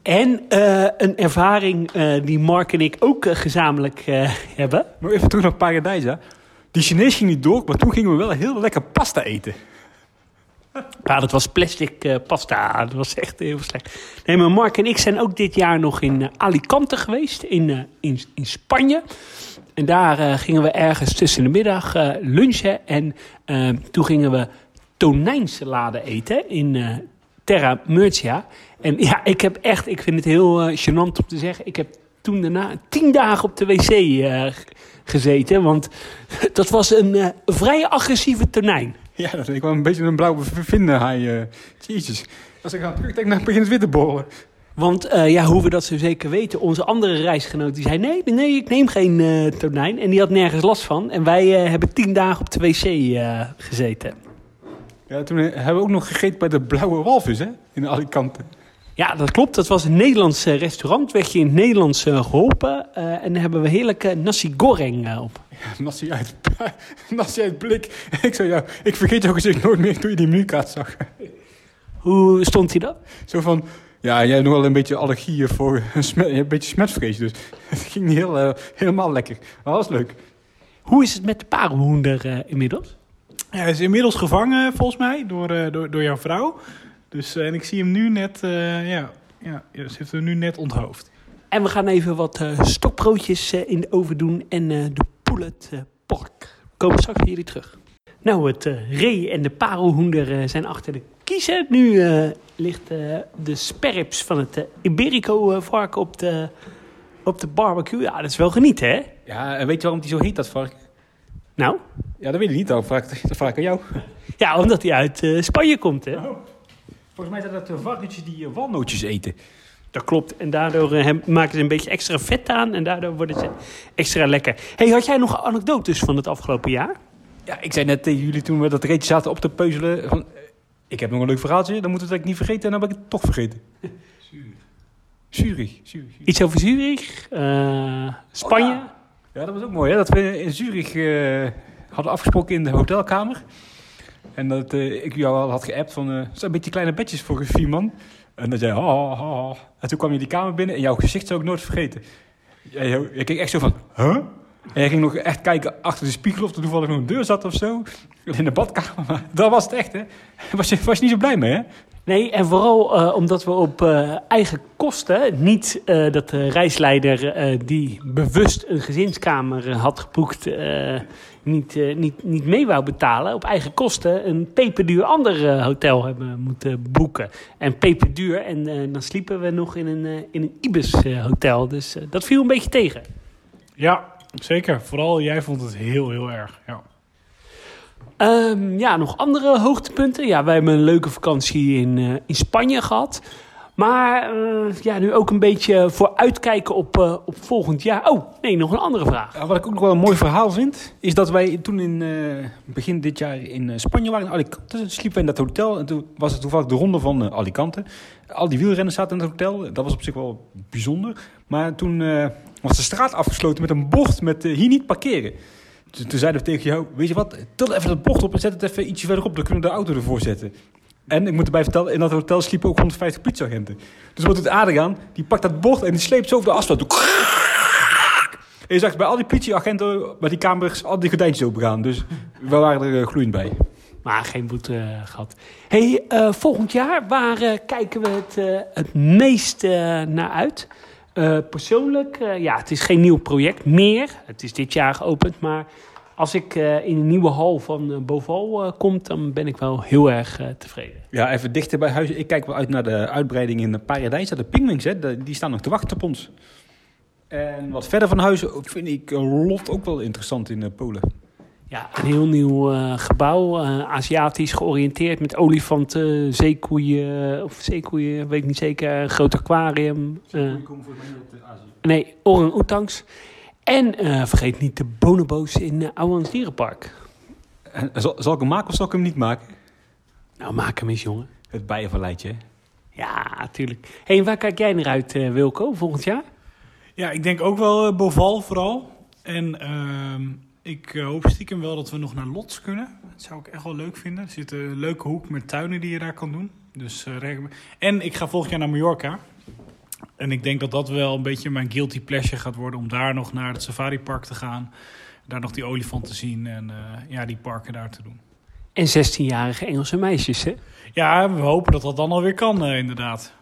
En eh, een ervaring eh, die Mark en ik ook eh, gezamenlijk hebben. Maar even terug naar Paradijsa. Die Chinees ging niet door, maar toen gingen we wel heel lekker pasta eten. Ja, dat was plastic eh, pasta. Dat was echt heel slecht. Nee, maar Mark en ik zijn ook dit jaar nog in eh, Alicante geweest, in, eh, in, in Spanje. En daar gingen we ergens tussen de middag lunchen. En toen gingen we tonijnsalade eten in Terra Murcia. En ja, ik heb echt, ik vind het heel gênant om te zeggen. Ik heb toen daarna tien dagen op de wc gezeten. Want dat was een vrij agressieve tonijn. Ja, dat ik wel een beetje een blauwe vinden. Hij, eh jezus. Als ik aan terugdenk, dan begint het weer te borrelen. Want eh, ja, hoe we dat zo zeker weten, onze andere reisgenoot die zei: nee, nee, ik neem geen eh, tonijn. En die had nergens last van. En wij hebben tien dagen op de wc gezeten. Ja, toen hebben we ook nog gegeten bij de Blauwe Walvis, hè? In Alicante. Ja, dat klopt. Dat was een Nederlands restaurant. Werd je in het Nederlands eh, geholpen. eh, en daar hebben we heerlijke nasi goreng op. Nasi uit, nasi uit blik. Ik zei, ja, ik vergeet jouw gezicht nooit meer toen je die menukaart zag. Hoe stond hij dat? Zo van, ja, jij hebt nog wel een beetje allergieën voor een, beetje smetvrees. Dus het ging niet heel, eh, helemaal lekker. Maar dat was leuk. Hoe is het met de parelhoender eh, inmiddels? Ja, hij is inmiddels gevangen, volgens mij, door, eh, door, door jouw vrouw. Dus, en ik zie hem nu net, eh, ja, ja, ja, ze heeft hem nu net onthoofd. En we gaan even wat eh, stokbroodjes eh, in de oven doen en eh, de poulet eh, pork. We komen straks bij jullie terug. Nou, het eh, ree en de parelhoender eh, zijn achter de kiezen. Nu eh, ligt eh, de sperrips van het eh, Iberico-vark op de, op de barbecue. Ja, dat is wel genieten, hè? Ja, en weet je waarom die zo heet, dat vark? Nou, Ja, dat weet ik niet. Dan vraag, ik- dat vraag ik aan jou. ja, omdat hij uit eh, Spanje komt, hè? Volgens mij zijn dat de varkentjes die eh, walnootjes eten. Dat klopt. En daardoor eh, hem- maken ze een beetje extra vet aan. En daardoor worden ze extra lekker. hey, had jij nog anekdotes van het afgelopen jaar? Ja, ik zei net tegen jullie toen we dat reetje zaten op te peuzelen. Van, ik heb nog een leuk verhaaltje, dan moeten we het eigenlijk niet vergeten. En dan ben ik het toch vergeten. Zurich. Zurich. Iets over Zurich, eh, Spanje. Oh, Ja, dat was ook mooi, hè? Dat we in Zurich eh, hadden afgesproken in de hotelkamer. En dat eh, ik jou al had geappt van... eh zo'n beetje kleine bedjes voor vier man. En dat jij... ha, ha, ha. En toen kwam je die kamer binnen en jouw gezicht zou ik nooit vergeten. Jij keek echt zo van... Huh? En jij ging nog echt kijken achter de spiegel of er toevallig nog een deur zat of zo. In de badkamer. Dat was het echt, hè? Was je, was je niet zo blij mee, hè? Nee, en vooral eh, omdat we op eh, eigen kosten, niet eh, dat de reisleider die bewust een gezinskamer had geboekt, niet, niet, niet mee wou betalen, op eigen kosten een peperduur ander hotel hebben moeten boeken. En peperduur, en dan sliepen we nog in een, in een Ibis eh, hotel, dus dat viel een beetje tegen. Ja, zeker. Vooral jij vond het heel, heel erg. Ja. Ehm, ja, nog andere hoogtepunten. Ja, wij hebben een leuke vakantie in, eh, in Spanje gehad. Maar eh, ja, nu ook een beetje vooruitkijken op, eh, op volgend jaar. Oh, nee, nog een andere vraag. Ja, wat ik ook nog wel een mooi verhaal vind, is dat wij toen in eh, begin dit jaar in Spanje waren, in Alicante, sliepen we in dat hotel. En toen was het toevallig de ronde van Alicante. Al die wielrenners zaten in het hotel. Dat was op zich wel bijzonder. Maar toen was de straat afgesloten met een bocht met hier niet parkeren. Toen zeiden we tegen jou, weet je wat, til even dat bocht op en zet het even ietsje verderop. Dan kunnen we de auto ervoor zetten. En ik moet erbij vertellen, in dat hotel sliepen ook 150 politieagenten. Dus wat doet Adriaan? Die pakt dat bocht en die sleept zo over de asfalt. En je zag bij al die politieagenten, bij die kamers, al die gordijntjes opengaan. Dus we waren er eh, gloeiend bij. Maar geen boete eh, gehad. hey, eh, volgend jaar, waar kijken we het, het meest naar uit? Eh, persoonlijk, eh, ja, het is geen nieuw project meer. Het is dit jaar geopend, maar als ik eh, in een nieuwe hal van Boval kom, dan ben ik wel heel erg tevreden. Ja, even dichter bij huis. Ik kijk wel uit naar de uitbreiding in Paradijs. De Pingwings, hè, de- die staan nog te wachten op ons. En wat verder van huis vind ik Lot ook wel interessant in Polen. Ja, een heel nieuw eh, gebouw, eh, Aziatisch georiënteerd met olifanten, zeekoeien, of zeekoeien, weet ik niet zeker, een groot aquarium. eh, nee, orang-oetangs. En eh, vergeet niet de bonobo's in uh, Ouwans Dierenpark. En Zal, zal ik hem maken of zal ik hem niet maken? Nou, maak hem eens, jongen. Het bijenverleidje. Ja, tuurlijk. hey, en waar kijk jij naar uit, eh, Wilco, volgend jaar? Ja, ik denk ook wel Boval vooral. En ehm, ik eh, hoop stiekem wel dat we nog naar Lots kunnen. Dat zou ik echt wel leuk vinden. Er zit een leuke hoek met tuinen die je daar kan doen. Dus, eh, me- en ik ga volgend jaar naar Mallorca. En ik denk dat dat wel een beetje mijn guilty pleasure gaat worden... om daar nog naar het safaripark te gaan. Daar nog die olifant te zien en eh, ja, die parken daar te doen. En 16-jarige Engelse meisjes, hè? Ja, we hopen dat dat dan alweer kan, inderdaad.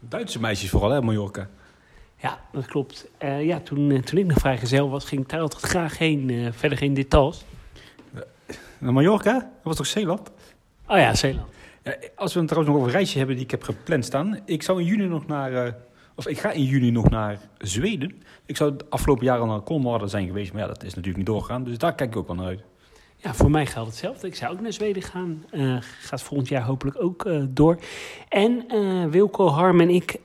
Duitse meisjes vooral, hè, Mallorca. Ja, dat klopt. Eh, ja, toen, eh, toen ik nog vrijgezel was, ging ik daar altijd graag heen. eh, verder geen details. Naar Mallorca? Dat was toch Zeeland? Oh ja, Zeeland. Ja, als we het trouwens nog over een reisje hebben die ik heb gepland staan. Ik zou in juni nog naar... of ik ga in juni nog naar Zweden. Ik zou het afgelopen jaar al naar Kolmar zijn geweest. Maar ja, dat is natuurlijk niet doorgegaan. Dus daar kijk ik ook wel naar uit. Ja, voor mij geldt hetzelfde. Ik zou ook naar Zweden gaan. Gaat volgend jaar hopelijk ook door. En eh, Wilco, Harm en ik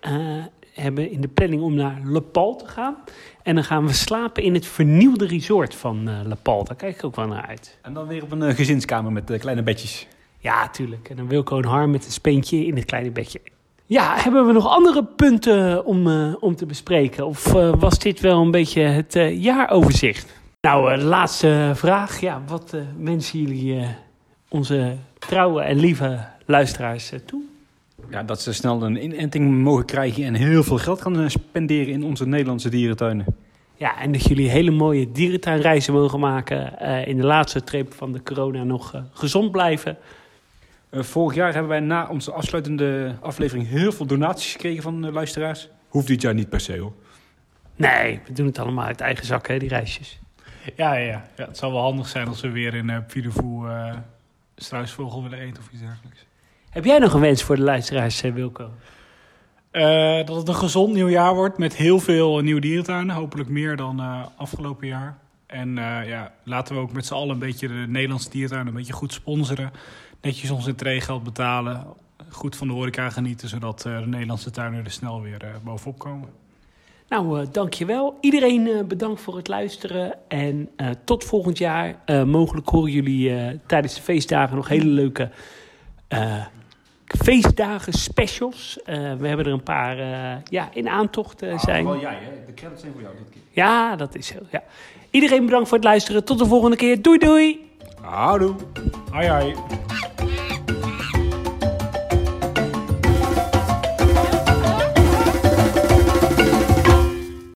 hebben in de planning om naar Le Pal te gaan. En dan gaan we slapen in het vernieuwde resort van eh Le Pal. Daar kijk ik ook wel naar uit. En dan weer op een eh, gezinskamer met eh, kleine bedjes. Ja, tuurlijk. En dan Wilco en Harm met een speentje in het kleine bedje. Ja, hebben we nog andere punten om, om te bespreken? Of was dit wel een beetje het jaaroverzicht? Nou, laatste vraag. Ja, wat wensen jullie onze trouwe en lieve luisteraars toe? Ja, dat ze snel een inenting mogen krijgen en heel veel geld gaan eh, spenderen in onze Nederlandse dierentuinen. Ja, en dat jullie hele mooie dierentuinreizen mogen maken. eh, in de laatste trip van de corona nog eh, gezond blijven. Eh, vorig jaar hebben wij na onze afsluitende aflevering heel veel donaties gekregen van de luisteraars. Hoeft dit jaar niet per se hoor. Nee, we doen het allemaal uit eigen zak, hè, die reisjes. Ja, ja, ja. ja het zou wel handig zijn als we weer in uh, eh struisvogel willen eten of iets dergelijks. Heb jij nog een wens voor de luisteraars, eh, Wilco? Eh, dat het een gezond nieuwjaar wordt met heel veel nieuwe dierentuinen. Hopelijk meer dan eh, afgelopen jaar. En ja, laten we ook met z'n allen een beetje de Nederlandse dierentuinen een beetje goed sponsoren. Netjes ons entreegeld betalen. Goed van de horeca genieten, zodat de Nederlandse tuinen er snel weer bovenop komen. Nou, dankjewel. Iedereen bedankt voor het luisteren. En tot volgend jaar. mogelijk horen jullie tijdens de feestdagen nog hele leuke feestdagen specials. we hebben er een paar ja, in aantocht ah, zijn. Wel jij, hè? De credits zijn voor jou dit keer. Ja, dat is zo. Ja. Iedereen bedankt voor het luisteren. Tot de volgende keer. Doei doei. Houdoe. Hoi hoi.